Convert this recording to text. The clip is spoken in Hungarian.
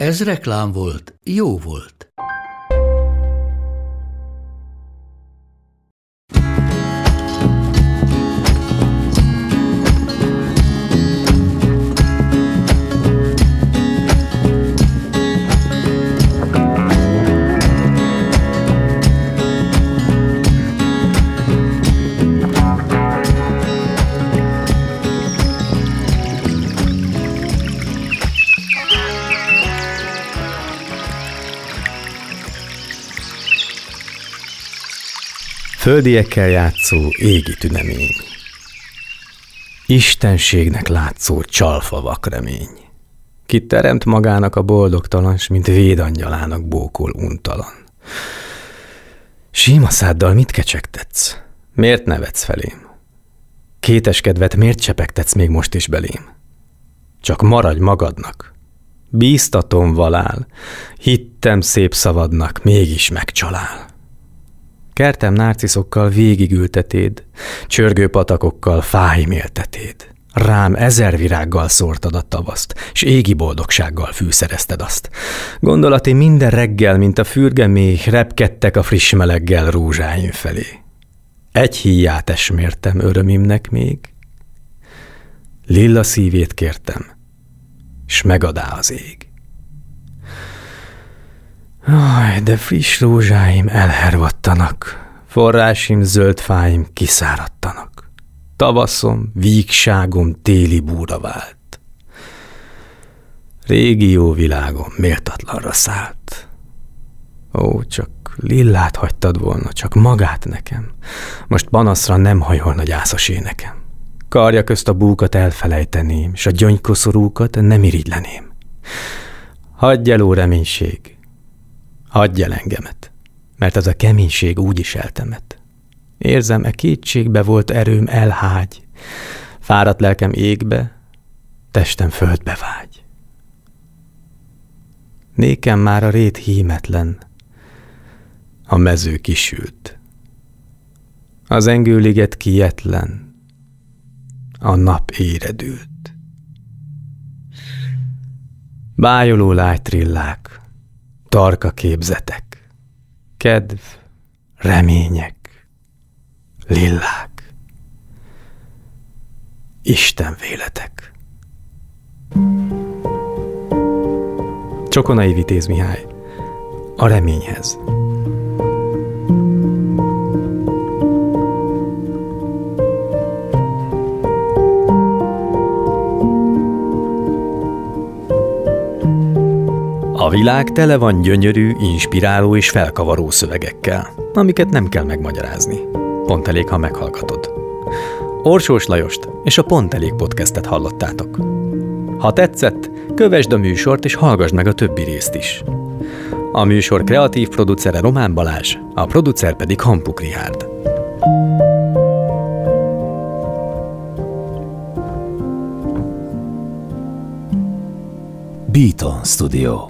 Ez reklám volt, jó volt. Földiekkel játszó égi tünemény. Istenségnek látszó csalfa vakremény. Ki teremt magának a boldogtalan, s mint védangyalának bókol untalan. Síma száddal mit kecsegtetsz? Miért nevetsz felém? Kéteskedvet miért csepegtetsz még most is belém? Csak maradj magadnak. Bíztatom valál, hittem szép szavadnak, mégis megcsalál. Kertem nárciszokkal végigültetéd, csörgő patakokkal fájméltetéd. Rám ezer virággal szórtad a tavaszt, s égi boldogsággal fűszerezted azt. Gondolati minden reggel, mint a fürgeméh, repkedtek a friss meleggel rózsáim felé. Egy híját esmértem örömimnek még, lilla szívét kértem, s megadá az ég. Aj, de friss rózsáim elhervadtanak, forrásim zöld fáim kiszáradtanak. Tavaszom, vígságom téli búra vált. Régi világom méltatlanra szállt. Ó, csak lillát hagytad volna, csak magát nekem. Most panaszra nem hajolna gyászos énekem. Karja közt a búkat elfelejteném, s a gyöngykoszorúkat nem irigyleném. Hagyj el, ó reménység, Hagyj el engemet, mert az a keménység úgy is eltemet. Érzem, e kétségbe volt erőm elhágy, fáradt lelkem égbe, testem földbe vágy. Nékem már a rét hímetlen, a mező kisült. Az engőliget kietlen, a nap éredült. Bájoló lájtrillák, tarka képzetek, kedv, remények, lillák, Isten véletek. Csokonai Vitéz Mihály, a reményhez. Világ tele van gyönyörű, inspiráló és felkavaró szövegekkel, amiket nem kell megmagyarázni. Pont elég, ha meghallgatod. Orsós Lajost és a Pont Elég podcastet hallottátok. Ha tetszett, kövesd a műsort és hallgass meg a többi részt is. A műsor kreatív producere Román Balázs, a producer pedig Hampuk Rihárd. Beaton Studio